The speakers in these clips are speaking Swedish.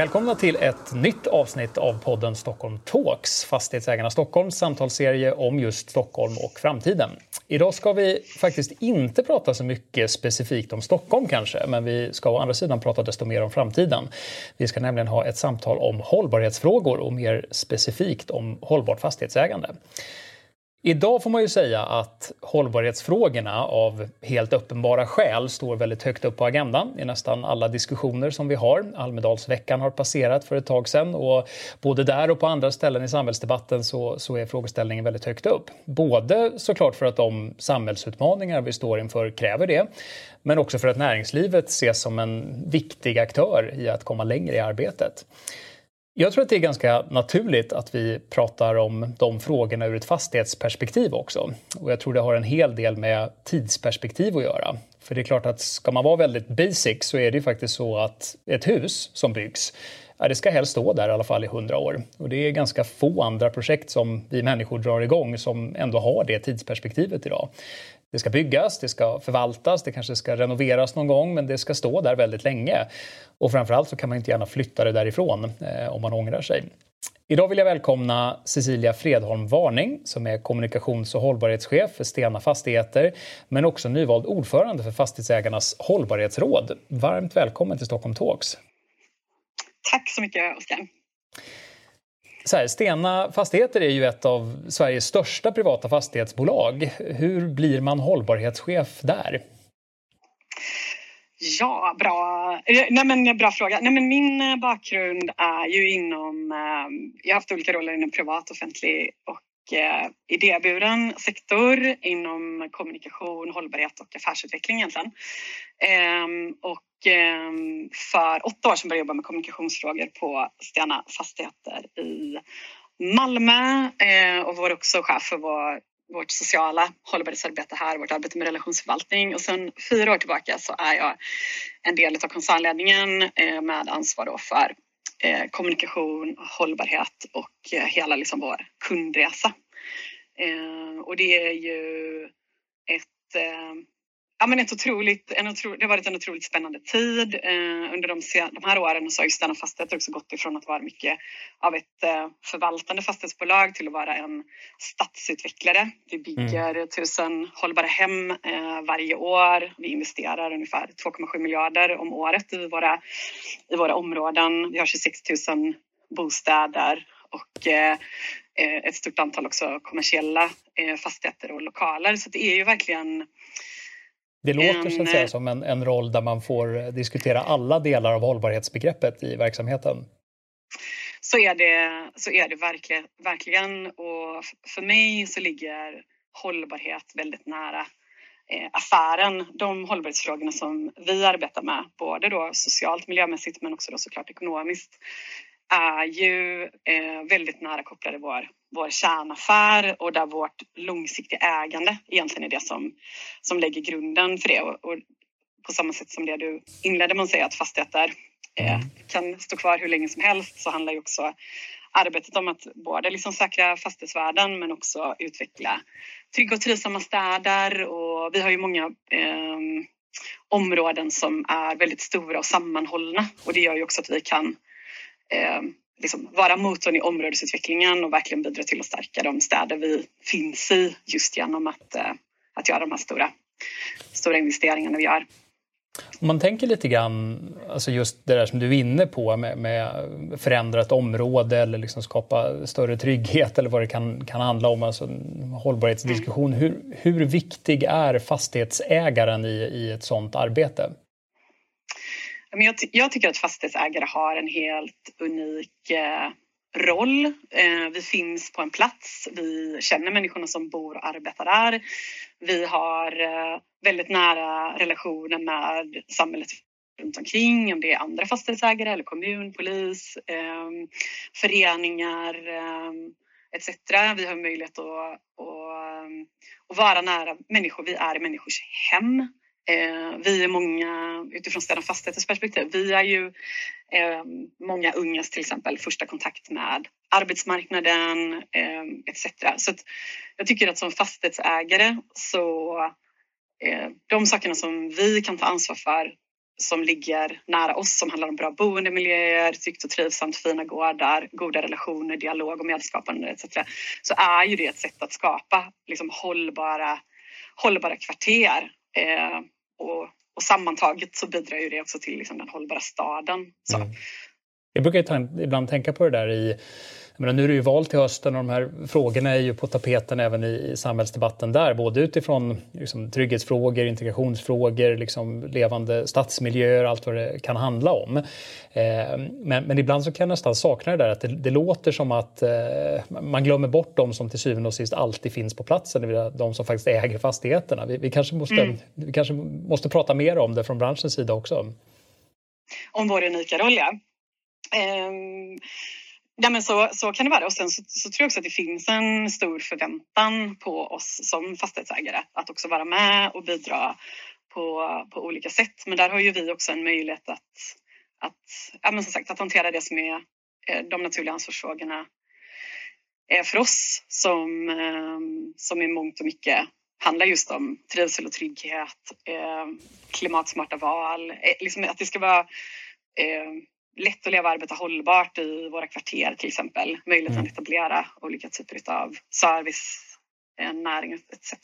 Välkomna till ett nytt avsnitt av podden Stockholm Talks, Fastighetsägarna Stockholms samtalsserie om just Stockholm och framtiden. Idag ska vi faktiskt inte prata så mycket specifikt om Stockholm kanske, men vi ska å andra sidan prata desto mer om framtiden. Vi ska nämligen ha ett samtal om hållbarhetsfrågor och mer specifikt om hållbart fastighetsägande. Idag får man ju säga att hållbarhetsfrågorna av helt uppenbara skäl står väldigt högt upp på agendan i nästan alla diskussioner som vi har. Almedalsveckan har passerat för ett tag sedan och både där och på andra ställen i samhällsdebatten så, så är frågeställningen väldigt högt upp. Både såklart för att de samhällsutmaningar vi står inför kräver det, men också för att näringslivet ses som en viktig aktör i att komma längre i arbetet. Jag tror att det är ganska naturligt att vi pratar om de frågorna ur ett fastighetsperspektiv också. Och jag tror det har en hel del med tidsperspektiv att göra. För det är klart att ska man vara väldigt basic så är det ju faktiskt så att ett hus som byggs ja, det ska helst stå där i alla fall i hundra år. Och det är ganska få andra projekt som vi människor drar igång som ändå har det tidsperspektivet idag. Det ska byggas, det ska förvaltas, det kanske ska renoveras någon gång men det ska stå där väldigt länge. Och framförallt så kan man inte gärna flytta det därifrån eh, om man ångrar sig. Idag vill jag välkomna Cecilia Fredholm Varning som är kommunikations och hållbarhetschef för Stena Fastigheter men också nyvald ordförande för Fastighetsägarnas hållbarhetsråd. Varmt välkommen till Stockholm Talks. Tack så mycket, Oskar. Så här, Stena Fastigheter är ju ett av Sveriges största privata fastighetsbolag. Hur blir man hållbarhetschef där? Ja, bra, eh, Nej, men, eh, bra fråga. Nej, men min eh, bakgrund är ju inom... Jag har haft olika roller inom privat, offentlig och eh, idéburen sektor inom kommunikation, hållbarhet och affärsutveckling egentligen. Ehm, och ehm, för åtta år sedan började jag jobba med kommunikationsfrågor på Stena Fastigheter i Malmö ehm, och var också chef för vår, vårt sociala hållbarhetsarbete här, vårt arbete med relationsförvaltning. Och sen fyra år tillbaka så är jag en del av koncernledningen eh, med ansvar för eh, kommunikation, hållbarhet och eh, hela liksom vår kundresa. Eh, och det är ju ett eh, Ja, men ett otroligt, en otro, det har varit en otroligt spännande tid. Eh, under de, de här åren så har Stanna Fastigheter också gått ifrån att vara mycket av ett eh, förvaltande fastighetsbolag till att vara en stadsutvecklare. Vi bygger mm. tusen hållbara hem eh, varje år. Vi investerar ungefär 2,7 miljarder om året i våra, i våra områden. Vi har 26 000 bostäder och eh, eh, ett stort antal också kommersiella eh, fastigheter och lokaler. Så det är ju verkligen det låter en, så att säga som en, en roll där man får diskutera alla delar av hållbarhetsbegreppet i verksamheten. Så är det, så är det verkligen, verkligen. Och för mig så ligger hållbarhet väldigt nära eh, affären. De hållbarhetsfrågorna som vi arbetar med, både då socialt, miljömässigt men också då såklart ekonomiskt, är ju eh, väldigt nära kopplade vår, vår kärnaffär och där vårt långsiktiga ägande egentligen är det som, som lägger grunden för det. Och, och på samma sätt som det du inledde med att säga att fastigheter eh, mm. kan stå kvar hur länge som helst så handlar ju också arbetet om att både liksom säkra fastighetsvärden men också utveckla trygga och trivsamma städer och vi har ju många eh, områden som är väldigt stora och sammanhållna och det gör ju också att vi kan eh, liksom vara motorn i områdesutvecklingen och verkligen bidra till att stärka de städer vi finns i just genom att, eh, att göra de här stora, stora investeringarna vi gör. Om man tänker lite grann, alltså just det där som du är inne på med, med förändrat område eller liksom skapa större trygghet eller vad det kan, kan handla om, alltså en hållbarhetsdiskussion. Mm. Hur, hur viktig är fastighetsägaren i, i ett sådant arbete? Jag, jag tycker att fastighetsägare har en helt unik eh, roll. Eh, vi finns på en plats, vi känner människorna som bor och arbetar där. Vi har eh, väldigt nära relationer med samhället runt omkring, om det är andra fastighetsägare eller kommun, polis, eh, föreningar eh, etc. Vi har möjlighet att, att, ehm, att vara nära människor. Vi är i människors hem. Eh, vi är många, utifrån Städa Fastigheters perspektiv, vi är ju eh, många ungas till exempel första kontakt med arbetsmarknaden eh, etc. Så jag tycker att som fastighetsägare så eh, de sakerna som vi kan ta ansvar för som ligger nära oss som handlar om bra boendemiljöer, tryggt och trivsamt, fina gårdar, goda relationer, dialog och medskapande etc. Så är ju det ett sätt att skapa liksom hållbara, hållbara kvarter. Eh, och, och sammantaget så bidrar ju det också till liksom den hållbara staden. Så. Mm. Jag brukar ibland tänka på det där i menar, nu är det ju val till hösten och de här frågorna är ju på tapeten även i, samhällsdebatten där, både utifrån liksom, trygghetsfrågor, integrationsfrågor, liksom, levande stadsmiljöer, allt vad det kan handla om. Eh, men, men, ibland så kan jag nästan sakna det där att det, det låter som att eh, man glömmer bort de som till syvende och sist alltid finns på platsen, de som faktiskt äger fastigheterna. Vi, vi kanske måste, mm. vi kanske måste prata mer om det från branschens sida också. Om vår unika roll, ja. Um Ja, men så, så kan det vara. Och sen så, så, tror jag också att det finns en stor förväntan på oss som fastighetsägare att också vara med och bidra på, på olika sätt. Men där har ju vi också en möjlighet att, att, ja, men som sagt, att hantera det som är eh, de naturliga ansvarsfrågorna för oss som, ehm, som i mångt och mycket handlar just om trivsel och trygghet, eh, klimatsmarta val, eh, liksom att det ska vara lätt att leva och arbeta hållbart i våra kvarter till exempel. Möjligheten mm. att etablera olika typer av service eh, näring etc.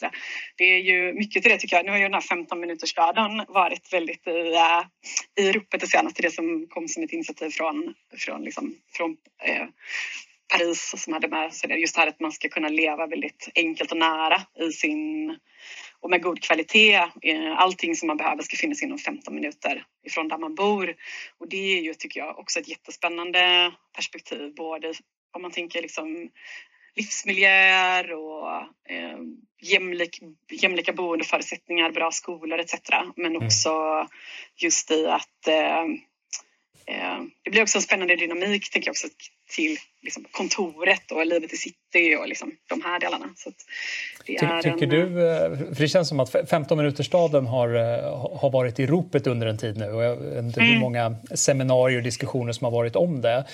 Det är ju mycket till det tycker jag. Nu har ju den här 15 minutersdagen varit väldigt i, uh, i ropet det senaste. Det som kom som ett initiativ från, från, liksom, från eh, Paris som hade med sig just det här att man ska kunna leva väldigt enkelt och nära i sin och med god kvalitet. Eh, allting som man behöver ska finnas inom 15 minuter ifrån där man bor. Och det är ju, tycker jag, också ett jättespännande perspektiv. Både om man tänker liksom livsmiljöer och eh, jämlik, jämlika boendeförutsättningar, bra skolor etc. Men mm. också just i att eh, eh, det blir också en spännande dynamik, tänker jag också, till liksom, kontoret och livet i city och liksom, de här delarna. Så det Ty, tycker en, du, eh, för det känns som att 15 minutersstaden har, eh, har varit i ropet under en tid nu och jag vet inte mm. hur många seminarier och diskussioner som har varit om det.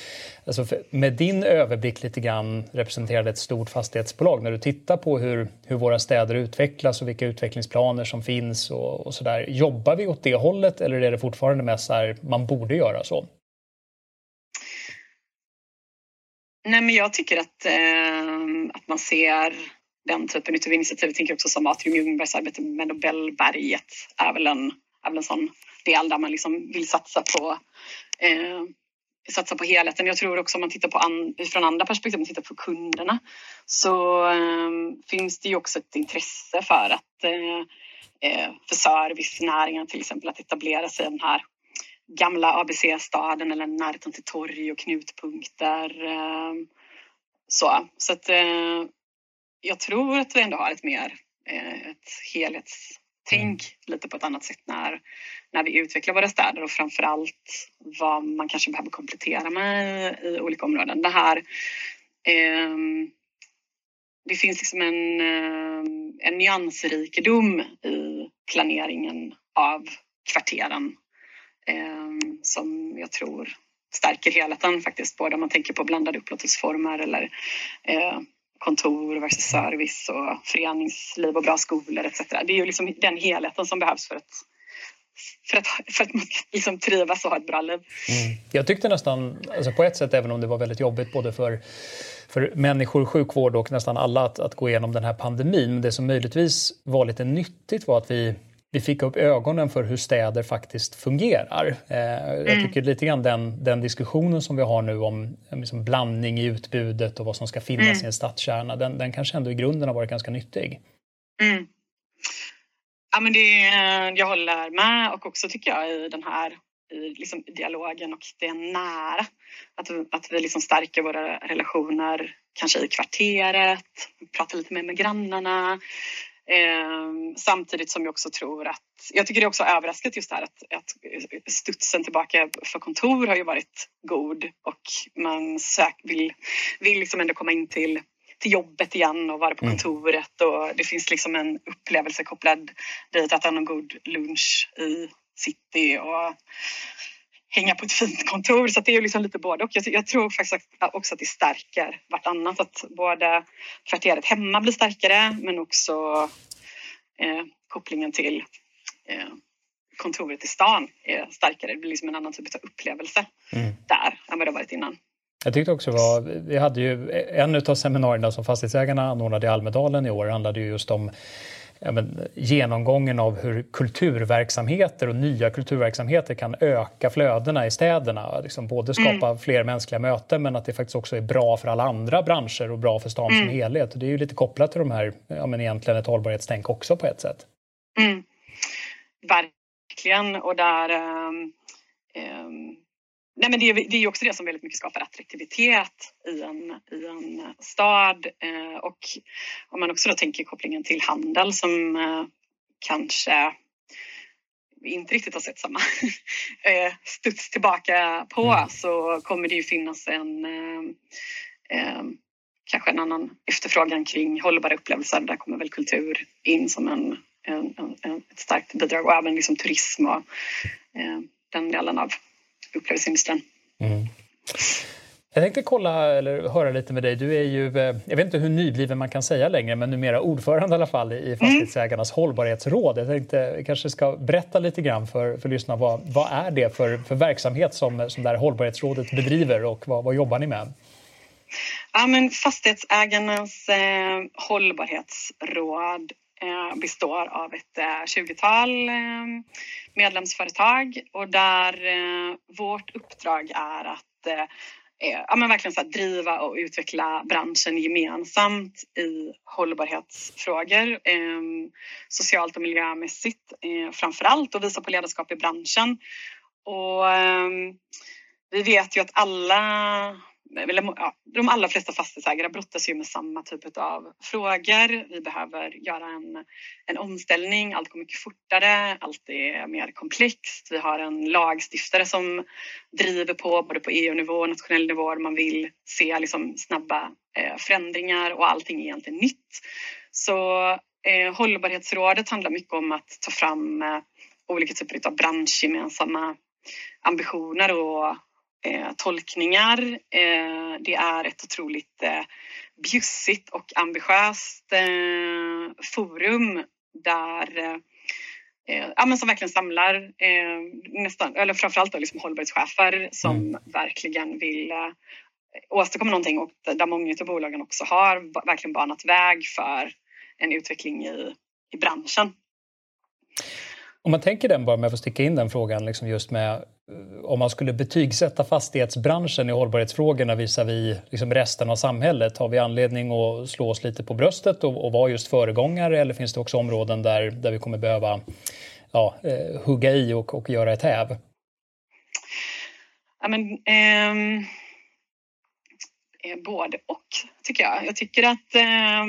Alltså med din överblick lite grann representerade ett stort fastighetsbolag. När du tittar på hur, hur våra städer utvecklas och vilka utvecklingsplaner som finns och, och så där. Jobbar vi åt det hållet eller är det fortfarande mest så här, man borde göra så? Nej, men jag tycker att, eh, att man ser den typen av initiativ. Jag tänker också som Atrium Ljungbergs arbete med Nobelberget är väl en, är väl en sån del där man liksom vill satsa på eh, satsa på helheten. Jag tror också om man tittar på an, från andra perspektiv, om man tittar på kunderna, så eh, finns det ju också ett intresse för att eh, eh för servicenäringen till exempel att etablera sig i den här gamla ABC-staden eller närheten till torg och knutpunkter. Ehm, så, så att eh, jag tror att vi ändå har ett mer eh, ett helhetstänk mm. lite på ett annat sätt när, när vi utvecklar våra städer och framför allt vad man kanske behöver komplettera med i, olika områden. Det här eh, det finns liksom en, ehm, en nyansrikedom i planeringen av kvarteren Ehm, Ehm, som jag tror stärker helheten faktiskt, både om man tänker på blandade upplåtelseformer eller eh, kontor versus service och föreningsliv och bra skolor etc. Det är ju liksom den helheten som behövs för att för att, för att man ska liksom trivas och ha ett bra liv. Mm. Jag tyckte nästan, alltså på ett sätt, även om det var väldigt jobbigt både för, för människor, sjukvård och nästan alla att, att gå igenom den här pandemin, men det som möjligtvis var lite nyttigt var att vi vi fick upp ögonen för hur städer faktiskt fungerar. Eh, jag mm. tycker lite grann den, den diskussionen som vi har nu om liksom blandning i utbudet och vad som ska finnas mm. i en stadskärna, den, den kanske ändå i grunden har varit ganska nyttig. Mm. Ja, men det, jag håller med och också tycker jag i den här i liksom dialogen och det nära. Att, att vi liksom stärker våra relationer, kanske i kvarteret, pratar lite mer med grannarna, Eh, samtidigt som jag också tror att, jag tycker det är också överraskat just det här att, att studsen tillbaka för kontor har ju varit god och man sök, vill, vill liksom ändå komma in till, till jobbet igen och vara på mm. kontoret och det finns liksom en upplevelse kopplad dit att ha en god lunch i city och hänga på ett fint kontor. Så det är liksom lite både och. Jag, jag, tror faktiskt också att det stärker vartannat. Att både kvarteret hemma blir starkare men också eh, kopplingen till eh, kontoret i stan är starkare. Det blir liksom en annan typ av upplevelse mm. där än vad det varit innan. Jag tyckte också var, vi hade ju en av seminarierna som fastighetsägarna anordnade i Almedalen i år handlade ju just om ja, men, genomgången av hur kulturverksamheter och nya kulturverksamheter kan öka flödena i städerna. Liksom både skapa mm. fler mänskliga möten men att det faktiskt också är bra för alla andra branscher och bra för stan mm. som helhet. Det är ju lite kopplat till de här, ja, men egentligen ett hållbarhetstänk också på ett sätt. Mm. Verkligen och där um, um Nej, men det, är, det är också det som väldigt mycket skapar attraktivitet i en, i en stad. Eh, och om man också då tänker kopplingen till handel som eh, kanske inte riktigt har sett samma eh, studs tillbaka på mm. så kommer det ju finnas en eh, eh, kanske en annan efterfrågan kring hållbara upplevelser. Där kommer väl kultur in som en, en, en ett starkt bidrag och även liksom turism och eh, den delen av upplevelseindustrin. Mm. Jag tänkte kolla eller höra lite med dig. Du är ju, eh, jag vet inte hur nybliven man kan säga längre, men numera ordförande i alla fall i mm. Fastighetsägarnas mm. hållbarhetsråd. Jag tänkte kanske ska berätta lite grann för, för lyssnarna. Vad, vad är det för, för verksamhet som, som det här hållbarhetsrådet bedriver och vad, vad jobbar ni med? Ja, men fastighetsägarnas eh, hållbarhetsråd Eh, består av ett eh, 20-tal eh, medlemsföretag och där vårt uppdrag är att ja, men verkligen så här, driva och utveckla branschen gemensamt i hållbarhetsfrågor, eh, socialt och miljömässigt eh, framför allt och visa på ledarskap i branschen. Och eh, vi vet ju att alla eller, ja, de allra flesta fastighetsägare brottas ju med samma typ av frågor. Vi behöver göra en, en omställning, allt går mycket fortare, allt är mer komplext. Vi har en lagstiftare som driver på både på EU-nivå och nationell nivå. Man vill se liksom, snabba eh, förändringar och allting är egentligen nytt. Så eh, hållbarhetsrådet handlar mycket om att ta fram eh, olika typer av branschgemensamma ambitioner och eh, tolkningar. Eh, det är ett otroligt eh, bjussigt och ambitiöst eh, forum där eh, ja, men som verkligen samlar eh, nästan, eller framförallt då liksom hållbarhetschefer som mm. verkligen vill eh, åstadkomma någonting och där många av bolagen också har verkligen banat väg för en utveckling i, i branschen. Om man tänker den, bara med att få sticka in den frågan, liksom just med eh, Eh, om man skulle betygsätta fastighetsbranschen i hållbarhetsfrågorna visavi liksom resten av samhället, har vi anledning att slå oss lite på bröstet och, och vara just föregångare eller finns det också områden där, där vi kommer behöva ja, eh, hugga i och, och göra ett häv? Ja, men, ehm, eh, både och, tycker jag. Jag tycker att eh,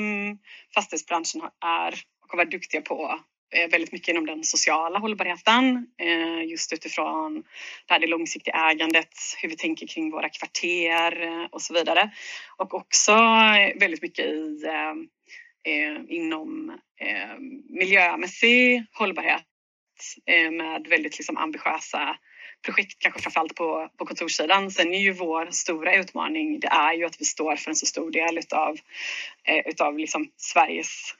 fastighetsbranschen är och har varit duktiga på Eh, väldigt mycket inom den sociala hållbarheten eh, just utifrån det, här det långsiktiga ägandet, hur vi tänker kring våra kvarter eh, och så vidare. Och också väldigt mycket i, inom miljömässig hållbarhet med väldigt liksom ambitiösa projekt, kanske framförallt på, på kontorssidan. Sen är ju vår stora utmaning, det är ju att vi står för en så stor del utav, utav liksom Sveriges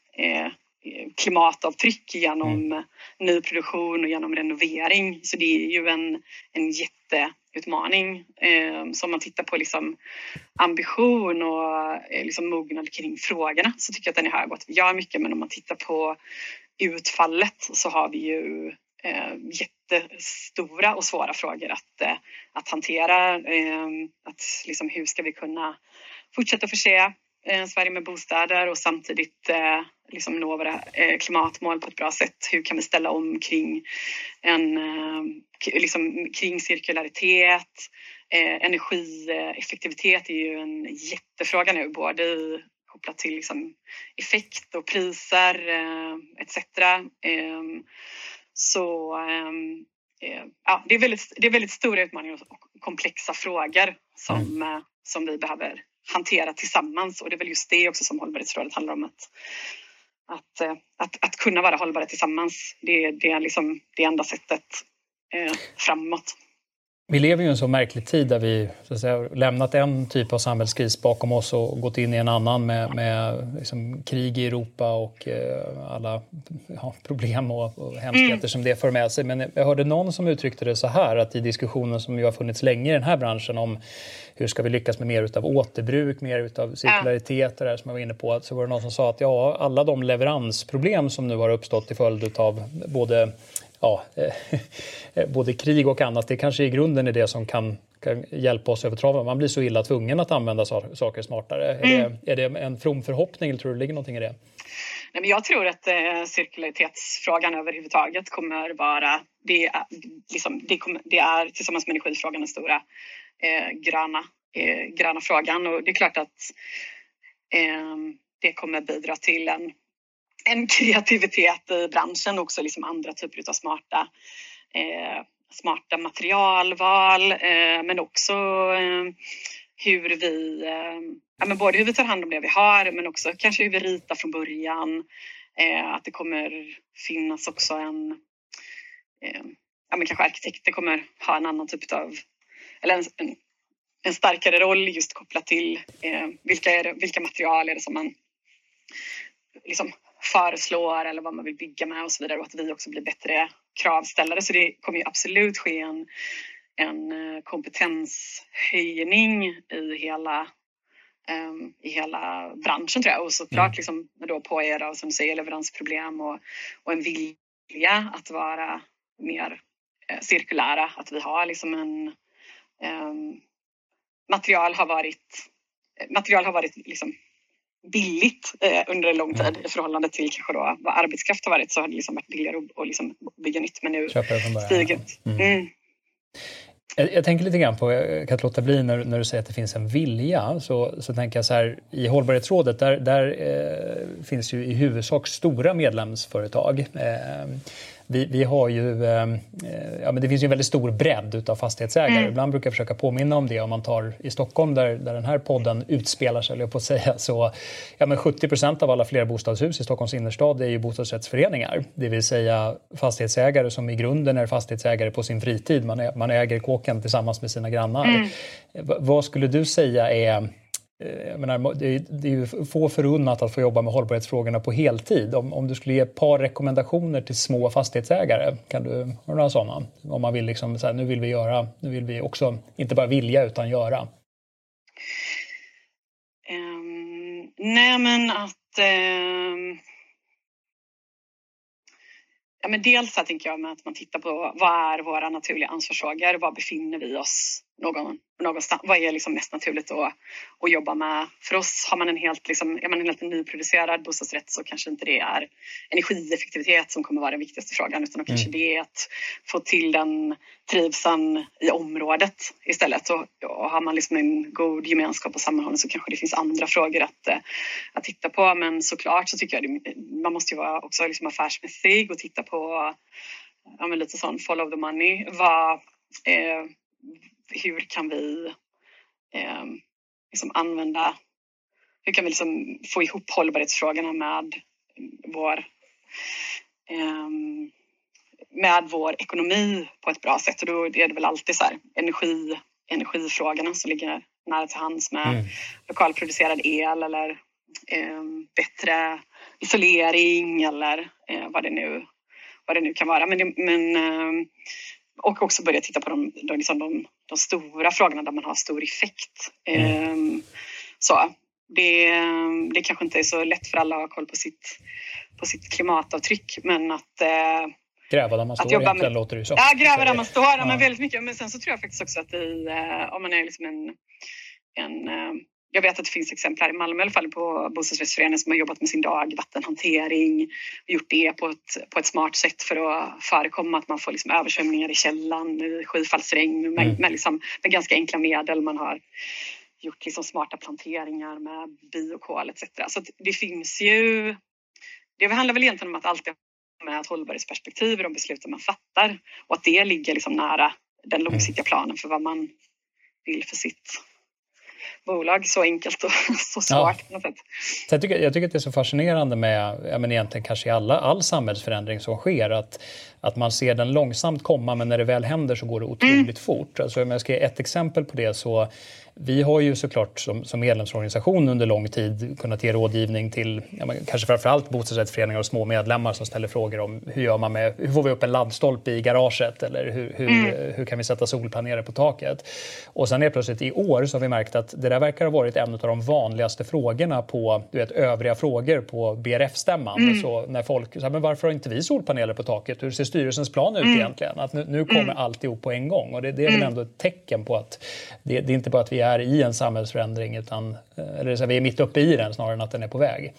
klimatavtryck genom mm. nyproduktion och genom renovering. Så det är ju en, en jätteutmaning. Eh, så om man tittar på liksom ambition och eh, liksom mognad kring frågorna så tycker jag att den är hög och att vi gör mycket. Men om man tittar på utfallet så har vi ju eh, jättestora och svåra frågor att, eh, att hantera. Eh, att liksom, hur ska vi kunna fortsätta förse Sverige med bostäder och samtidigt eh, liksom nå våra eh, klimatmål på ett bra sätt. Hur kan vi ställa om kring, en, eh, liksom, kring cirkularitet? Eh, energieffektivitet är ju en jättefråga nu, både i kopplat till liksom effekt och priser eh, etc. Eh, så ehm, eh, ja, det, är väldigt, det är väldigt stora utmaningar och komplexa frågor som, mm. Eh, som vi behöver hantera tillsammans och det är väl just det också som hållbarhetsrådet handlar om att att, eh, att, att kunna vara hållbara tillsammans. Det, det är liksom det enda sättet eh, framåt. Vi lever ju i en så märklig tid där vi så att säga, lämnat en typ av samhällskris bakom oss och gått in i en annan med, med liksom krig i Europa och eh, alla ja, problem och, och hemskheter mm. som det för med sig. Men jag hörde någon som uttryckte det så här att i diskussionen som ju har funnits länge i den här branschen om hur ska vi lyckas med mer utav återbruk, mer utav cirkularitet och det här som jag var inne på, så var det någon som sa att ja, alla de leveransproblem som nu har uppstått till följd av både ja, eh, både krig och annat, det kanske i grunden är det som kan, kan hjälpa oss över traven. Man blir så illa tvungen att använda saker smartare. Mm. Är, det, är det en from förhoppning eller tror du det ligger någonting i det? Nej, men jag tror att eh, cirkularitetsfrågan överhuvudtaget kommer vara, det är, liksom, det, kommer, det är tillsammans med energifrågan den stora eh, gröna, eh, gröna frågan och det är klart att eh, det kommer bidra till en en kreativitet i branschen också, liksom andra typer av smarta, eh, smarta materialval, eh, men också eh, hur vi, eh, ja, men både hur vi tar hand om det vi har, men också kanske hur vi ritar från början. Eh, att det kommer finnas också en, eh, ja men kanske arkitekter kommer ha en annan typ av, eller en, en, en starkare roll just kopplat till eh, vilka, är det, vilka material är det som man liksom föreslår eller vad man vill bygga med och så vidare och att vi också blir bättre kravställare. Så det kommer ju absolut ske en, en eh, kompetenshöjning i hela um, i hela branschen tror jag och såklart mm. liksom då på er av som du säger leveransproblem och, och en vilja att vara mer eh, cirkulära, att vi har liksom en um, material har varit material har varit liksom billigt eh, under en lång tid i förhållande till kanske då vad arbetskraft har varit så har det liksom varit billigare att, att liksom bygga nytt men nu stiger mm. mm. Jag, jag, tänker lite grann på, jag kan inte låta bli när, när du säger att det finns en vilja, så, så tänker jag så här, i hållbarhetsrådet där, där eh, finns ju i huvudsak stora medlemsföretag. Eh, vi, vi har ju, eh, ja, men det finns ju en väldigt stor bredd utav fastighetsägare. Mm. Ibland brukar jag försöka påminna om det om man tar i Stockholm där, där den här podden utspelar sig, jag på att säga, så ja, men 70 procent av alla flerbostadshus i Stockholms innerstad är ju bostadsrättsföreningar. Det vill säga fastighetsägare som i grunden är fastighetsägare på sin fritid. Man, är, man äger kåken tillsammans med sina grannar. Mm. Vad skulle du säga är Eh, Eh, jag menar, det, är, ju få förunnat att få jobba med hållbarhetsfrågorna på heltid. Om, om du skulle ge ett par rekommendationer till små fastighetsägare, kan du ha några sådana? Om man vill liksom, så här, nu vill vi göra, nu vill vi också inte bara vilja utan göra. Um, nej men att um, Ja, men dels så tänker jag med att man tittar på vad är våra naturliga ansvarsfrågor? Var befinner vi oss någon, någonstans? Vad är liksom mest naturligt att, att jobba med? För oss har man en helt, liksom, är man en helt nyproducerad bostadsrätt så kanske inte det är energieffektivitet som kommer vara den viktigaste frågan utan mm. kanske det är att få till den trivseln i området istället. Och, och har man liksom en god gemenskap och sammanhållning så kanske det finns andra frågor att, eh, att titta på. Men såklart så tycker jag det, man måste ju vara också liksom affärsmässig och titta på ja, lite sån follow the money. Vad, eh, hur kan vi eh, liksom använda, hur kan vi liksom få ihop hållbarhetsfrågorna med vår eh, med vår ekonomi på ett bra sätt och då är det väl alltid så här, energi, energifrågorna som ligger nära till hands med mm. lokalproducerad el eller eh, bättre isolering eller eh, vad, det nu, vad det nu kan vara. Men, det, men eh, och också börja titta på de, de, liksom de, de stora frågorna där man har stor effekt. Mm. Um, så det, det kanske inte är så lätt för alla att ha koll på sitt, på sitt klimatavtryck men att uh, Gräva där man står egentligen med, låter det så. Ja, gräva där man står. Ja. Men väldigt mycket. Men sen så tror jag faktiskt också att i, uh, om man är liksom en, en uh, jag vet att det finns exempel här i Malmö i alla fall på bostadsrättsföreningar som har jobbat med sin dagvattenhantering och gjort det på ett, på ett smart sätt för att förekomma att man får liksom översvämningar i källan, skyfallsregn med, mm. med, liksom, med ganska enkla medel. Man har gjort liksom smarta planteringar med biokol etc. Så det finns ju, det handlar väl egentligen om att alltid med ett hållbarhetsperspektiv i de besluten man fattar och att det ligger liksom nära den långsiktiga planen för vad man vill för sitt bolag så enkelt och så svårt ja. på något. Jag tycker, jag tycker att det är så fascinerande med, ja, men egentligen kanske alla, all samhällsförändring som sker, att, att man ser den långsamt komma men när det väl händer så går det otroligt mm. fort. Alltså, om jag ska ge ett exempel på det så vi har ju såklart som, som medlemsorganisation under lång tid kunnat ge rådgivning till ja, kanske framförallt bostadsrättsföreningar och små medlemmar som ställer frågor om hur gör man med, hur får vi upp en laddstolpe i garaget eller hur, hur, mm. hur kan vi sätta solpaneler på taket? Och sen är plötsligt i år så har vi märkt att det där verkar ha varit en av de vanligaste frågorna på du vet, övriga frågor på BRF-stämman. Mm. Så när folk säger men varför har inte vi solpaneler på taket? Hur ser styrelsens plan ut mm. egentligen? Att nu, nu kommer mm. alltihop på en gång och det, det är väl mm. ändå ett tecken på att det, det är inte bara att vi är i en samhällsförändring utan eller så vi är mitt uppe i den snarare än att den är på väg.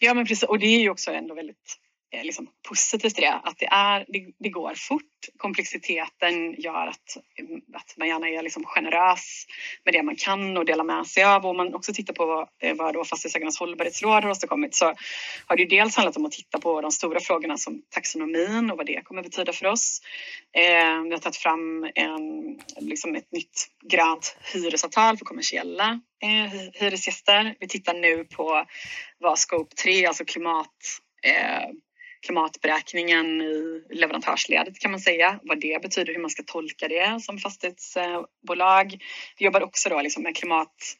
Ja men precis och det är ju också ändå väldigt Eh, Eh, liksom positivt i det. Att det, är, det, det, går fort. Komplexiteten gör att, att man gärna är liksom generös med det man kan och delar med sig av. Om man också tittar på vad, eh, vad då Fastighetsägarnas hållbarhetsråd har åstadkommit så har det dels handlat om att titta på de stora frågorna som taxonomin och vad det kommer betyda för oss. Eh, vi har tagit fram en, liksom ett nytt grönt hyresavtal för kommersiella eh, hyresgäster. Vi tittar nu på vad Scope 3, alltså klimat eh, klimatberäkningen i leverantörsledet kan man säga, vad det betyder, hur man ska tolka det som fastighetsbolag. Vi jobbar också då liksom med klimat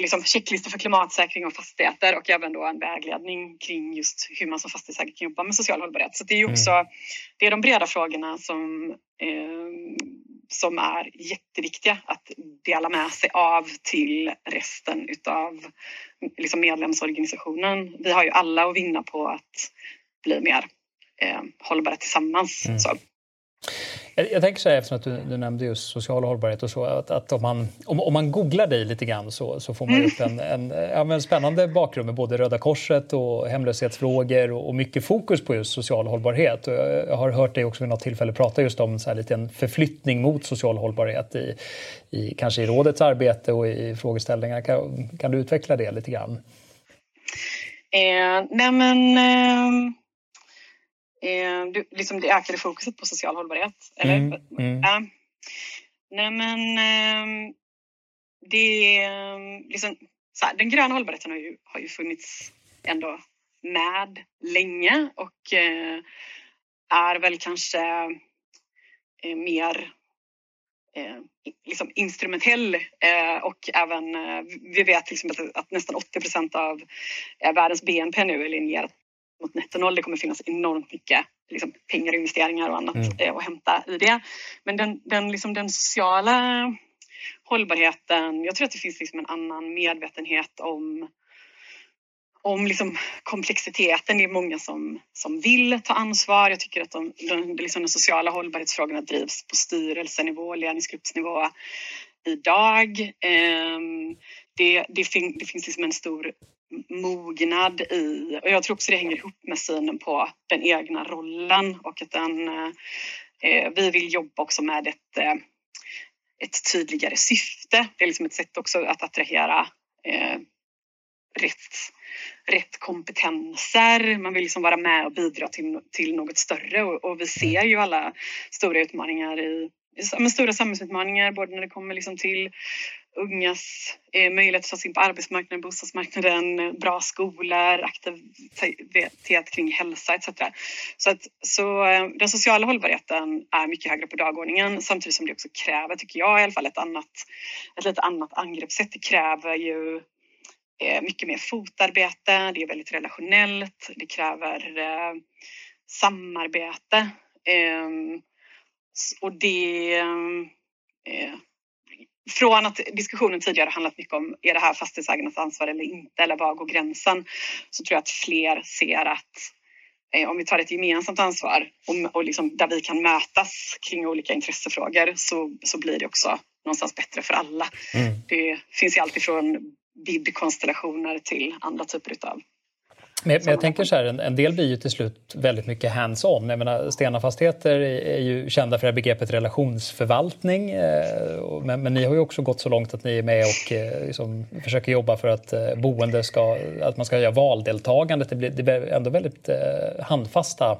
liksom checklistor för klimatsäkring av fastigheter och även då en vägledning kring just hur man som fastighetsägare kan jobba med social hållbarhet. Så det är också mm. det är de breda frågorna som, eh, som är jätteviktiga att dela med sig av till resten utav liksom medlemsorganisationen. Vi har ju alla att vinna på att bli mer eh, hållbara tillsammans. Mm. Så. Jag, jag, tänker så här, eftersom att du, du, nämnde just social hållbarhet och så, att, att om, man, om, om, man googlar dig lite grann så, så får man mm. upp en, en, ja, en spännande bakgrund med både Röda Korset och hemlöshetsfrågor och, och mycket fokus på just social hållbarhet. Och jag, jag, har hört dig också vid något tillfälle prata just om så här lite en förflyttning mot social hållbarhet i, i, kanske i rådets arbete och i frågeställningar. Kan, kan du utveckla det lite grann? Eh, nej men... Eh eh, du, liksom det ökade fokuset på social hållbarhet. Eller? Mm, mm. Ja. Nej men eh, det liksom, så här, den gröna hållbarheten har ju, har ju funnits ändå med länge och eh, är väl kanske eh, mer eh, liksom instrumentell eh, och även eh, vi vet liksom att, att nästan 80 procent av eh, världens BNP nu är linjerat mot netto noll. Det kommer finnas enormt mycket liksom, pengar, investeringar och annat mm. Eh, att hämta i det. Men den, den, liksom, den sociala hållbarheten, jag tror att det finns liksom en annan medvetenhet om om liksom komplexiteten. Det är många som, som vill ta ansvar. Jag tycker att de, de, liksom de sociala hållbarhetsfrågorna drivs på styrelsenivå, ledningsgruppsnivå idag. Ehm, det, det, fin, det finns liksom en stor mognad i, och jag tror också det hänger ihop med synen på den egna rollen och att den, eh, vi vill jobba också med ett, eh, ett tydligare syfte. Det är liksom ett sätt också att attrahera eh, rätt, rätt kompetenser. Man vill liksom vara med och bidra till, till något större och, och vi ser ju alla stora utmaningar i stora samhällsutmaningar både när det kommer liksom till ungas eh, möjlighet att ta sig in på arbetsmarknaden, bostadsmarknaden, eh, bra skolor, aktivitet kring hälsa etc. Så, att, så eh, den sociala hållbarheten är mycket högre på dagordningen samtidigt som det också kräver, tycker jag i alla fall, ett, annat, ett lite annat angreppssätt. Det kräver ju eh, mycket mer fotarbete, det är väldigt relationellt, det kräver eh, samarbete ehm, och det eh, från att diskussionen tidigare handlat mycket om är det här fastighetsägarnas ansvar eller inte eller var går gränsen så tror jag att fler ser att eh, om vi tar ett gemensamt ansvar och, och liksom där vi kan mötas kring olika intressefrågor så, så blir det också någonstans bättre för alla. Mm. Det finns ju alltifrån bid-konstellationer till andra typer utav men, men jag tänker så här, en, en, del blir ju till slut väldigt mycket hands-on. Jag menar, Stena Fastigheter är, ju kända för det här begreppet relationsförvaltning. Eh, men, men, ni har ju också gått så långt att ni är med och eh, liksom, försöker jobba för att eh, boende ska, att man ska göra valdeltagandet. Det blir, det blir ändå väldigt eh, handfasta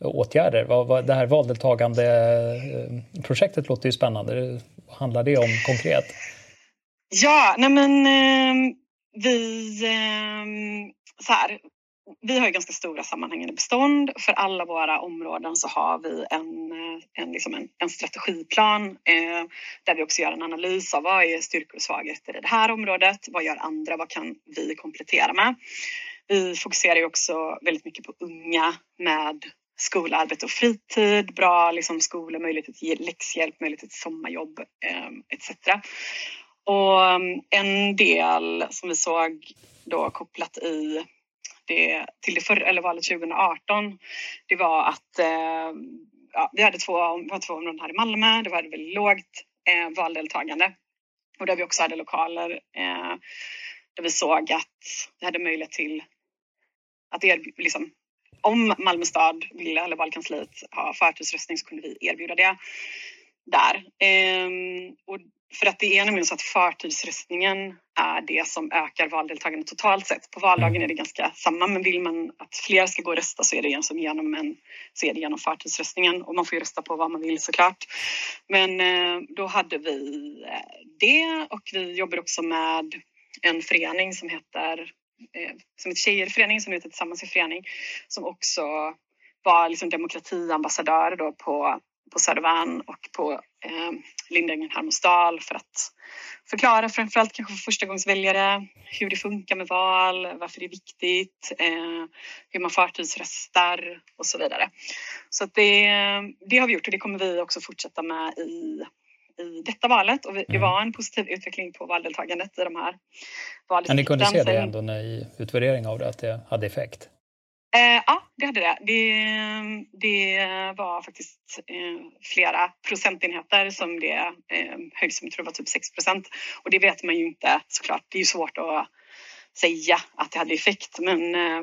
åtgärder. Vad, vad, det här valdeltagandeprojektet eh, låter ju spännande. Vad handlar det om konkret? Ja, nej men eh, vi... Eh, så här, vi har ju ganska stora sammanhängande bestånd. För alla våra områden så har vi en, eh, en, liksom en, en strategiplan eh, där vi också gör en analys av vad är styrkor och svagheter i det här området? Vad gör andra? Vad kan vi komplettera med? Vi fokuserar ju också väldigt mycket på unga med skola, arbete och fritid, bra liksom, skola, möjlighet till läxhjälp, möjlighet till sommarjobb eh, etc. Och mm, en del som vi såg då kopplat i det, till det förra, eller valet 2018, det var att eh, ja, vi hade två, två områden här i Malmö, det var väldigt lågt eh, valdeltagande och där vi också hade lokaler eh, där vi såg att vi hade möjlighet till att erbjuda, liksom, om Malmö stad ville, eller valkansliet, ha förtursröstning så kunde vi erbjuda det där. Ehm, och för att det är nämligen så att förtidsröstningen är det som ökar valdeltagandet totalt sett. På valdagen är det ganska samma, men vill man att fler ska gå och rösta så är det genom, en, så är det genom förtidsröstningen och man får ju rösta på vad man vill såklart. Men eh, då hade vi eh, det och vi jobbar också med en förening som heter eh, som heter Tjejerföreningen som heter Tillsammans i förening som också var liksom demokratiambassadör då på på Södervärn och på eh, Lindängen Hermodsdal för att förklara framförallt kanske för förstagångsväljare hur det funkar med val, varför det är viktigt, eh, hur man förtidsröstar och så vidare. Så det, det har vi gjort och det kommer vi också fortsätta med i i detta valet och det mm. var en positiv utveckling på valdeltagandet i de här valdistrikten. Men ni kunde se det ändå i utvärdering av det, att det hade effekt? Eh, ja, det hade det. det. Det var faktiskt eh, flera procentenheter som det eh, höjdes med, tror jag var typ 6 procent. Och det vet man ju inte såklart. Det är ju svårt att säga att det hade effekt. Men, eh,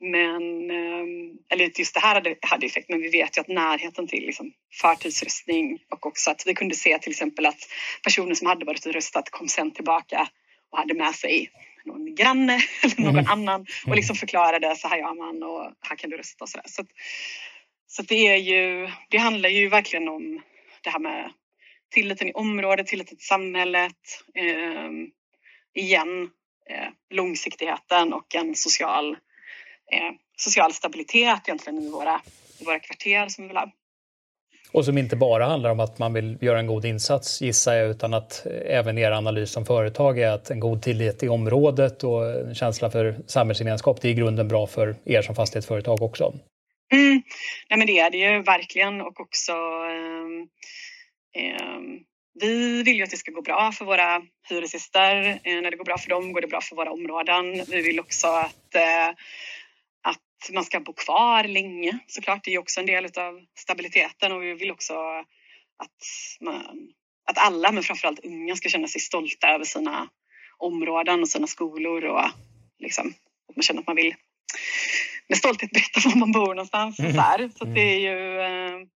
men eh, eller just det här hade, hade effekt, men vi vet ju att närheten till liksom, förtidsröstning och också att vi kunde se till exempel att personer som hade varit och röstat kom sen tillbaka hade med sig någon granne eller någon mm. annan och mm. liksom förklarade så här gör man och här kan du rösta och så där. Så, så det är ju, det handlar ju verkligen om det här med tilliten i området, tilliten till samhället. Eh, igen, eh, långsiktigheten och en social, eh, social stabilitet egentligen i våra, i våra kvarter som vi vill ha. Och som inte bara handlar om att man vill göra en god insats gissar jag, utan att eh, även er analys som företag är att en god tillit i området och en känsla för samhällsgemenskap, det är i grunden bra för er som fastighetsföretag också. Mm. Nej, men det är det ju verkligen och också eh, eh, vi vill ju att det ska gå bra för våra hyresgäster. Eh, när det går bra för dem går det bra för våra områden. Vi vill också att eh, man ska bo kvar länge såklart. Det är också en del av stabiliteten och vi vill också att, man, att alla, men framförallt unga, ska känna sig stolta över sina områden och sina skolor och liksom, att man känner att man vill med stolthet berätta var man bor någonstans. Mm. Så, så det är ju eh,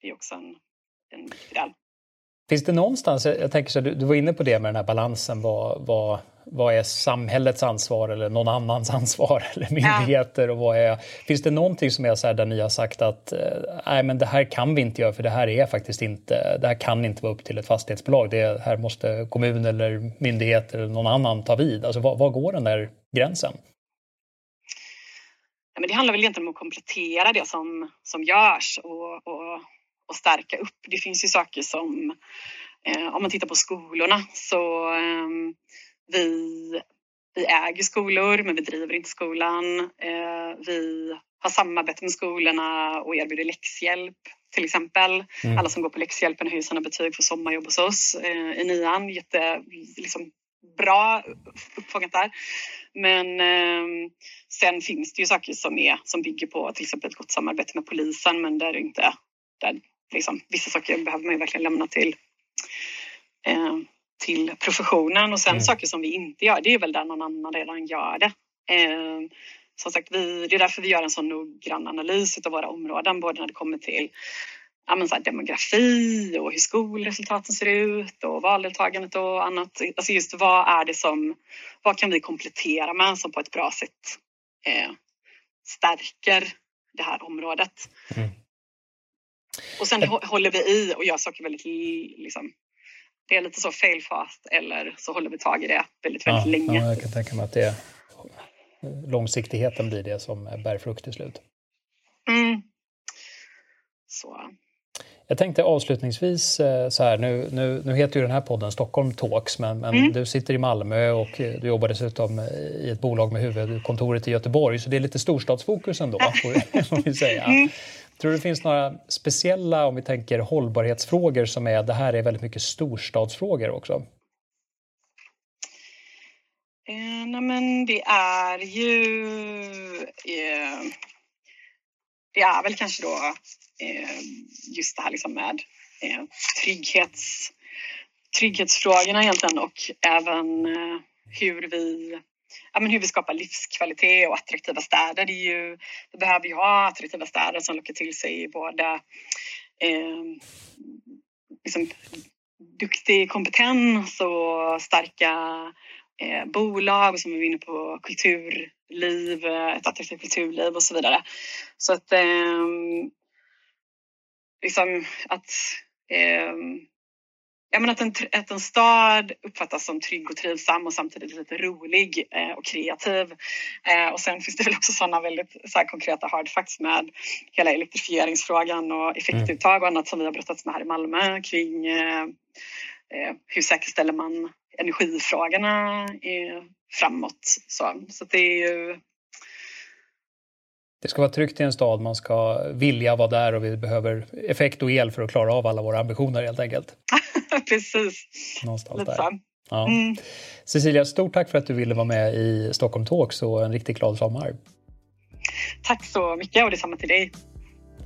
det är också en, en viktig del. Finns det någonstans, jag tänker så du, du var inne på det med den här balansen, vad, vad, vad är samhällets ansvar eller någon annans ansvar eller myndigheter ja. och vad är... Finns det någonting som är så här där ni har sagt att eh, nej men det här kan vi inte göra för det här är faktiskt inte, det här kan inte vara upp till ett fastighetsbolag, det här måste kommun eller myndigheter eller någon annan ta vid. Alltså var, var går den där gränsen? Ja, men det handlar väl egentligen om att komplettera det som, som görs och, och och stärka upp. Det finns ju saker som, eh, om man tittar på skolorna så eh, vi, vi äger skolor men vi driver inte skolan. Eh, vi har samarbete med skolorna och erbjuder läxhjälp till exempel. Mm. Alla som går på läxhjälpen höjer sina betyg för sommarjobb hos oss eh, i nian. Jätte, liksom, bra uppfångat där. Men eh, sen finns det ju saker som, är, som bygger på till exempel ett gott samarbete med polisen men där, inte, där liksom, vissa saker behöver man ju verkligen lämna till, eh, till professionen och sen mm. saker som vi inte gör, det är väl där någon annan redan gör det. Eh, som sagt, vi, det är därför vi gör en så noggrann analys av våra områden, både när det kommer till ja, så demografi och hur skolresultaten ser ut och valdeltagandet och annat. Alltså just vad är det som, vad kan vi komplettera med som på ett bra sätt eh, stärker det här området. Mm. Och sen håller vi i och gör saker väldigt liksom, det är lite så fail fast eller så håller vi tag i det väldigt, väldigt ja, länge. Ja, jag kan tänka mig att det långsiktigheten blir det som bär frukt till slut. Mm. Så. Jag tänkte avslutningsvis eh, så här, nu, nu, nu heter ju den här podden Stockholm Talks, men, men mm. du sitter i Malmö och du jobbar dessutom i ett bolag med huvudkontoret i Göteborg, så det är lite storstadsfokus ändå, får vi säga. Mm. Tror du det finns några speciella, om vi tänker hållbarhetsfrågor, som är, det här är väldigt mycket storstadsfrågor också? Eh, nej men det är ju... Eh, det är väl kanske då eh, just det här liksom med eh, trygghets, trygghetsfrågorna egentligen och även eh, hur vi ja, men hur vi skapar livskvalitet och attraktiva städer. Det, är ju, vi behöver ju ha attraktiva städer som lockar till sig både eh, liksom, duktig kompetens och starka eh, bolag som är inne på kulturliv, eh, ett attraktivt kulturliv och så vidare. Så att, eh, liksom, att eh, Ja, men att, en, att en stad uppfattas som trygg och trivsam och samtidigt lite rolig eh, och kreativ. Eh, och sen finns det väl också sådana väldigt så konkreta hard facts med hela elektrifieringsfrågan och effektuttag och annat som vi har brottats med här i Malmö kring eh, eh hur säkerställer man energifrågorna eh, framåt. Så, så det är ju det ska vara tryggt i en stad, man ska vilja vara där och vi behöver effekt och el för att klara av alla våra ambitioner helt enkelt. Precis. Någonstans Lite där. Ja. Mm. Cecilia, stort tack för att du ville vara med i Stockholm Talks och en riktigt glad sommar. Tack så mycket och detsamma till dig.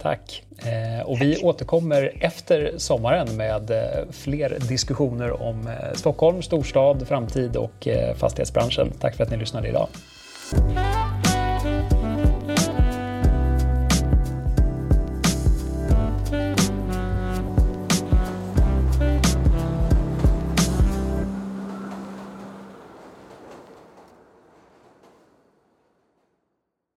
Tack. Eh, och vi återkommer efter sommaren med eh, fler diskussioner om eh, Stockholm, storstad, framtid och fastighetsbranschen. Tack för att ni lyssnade idag.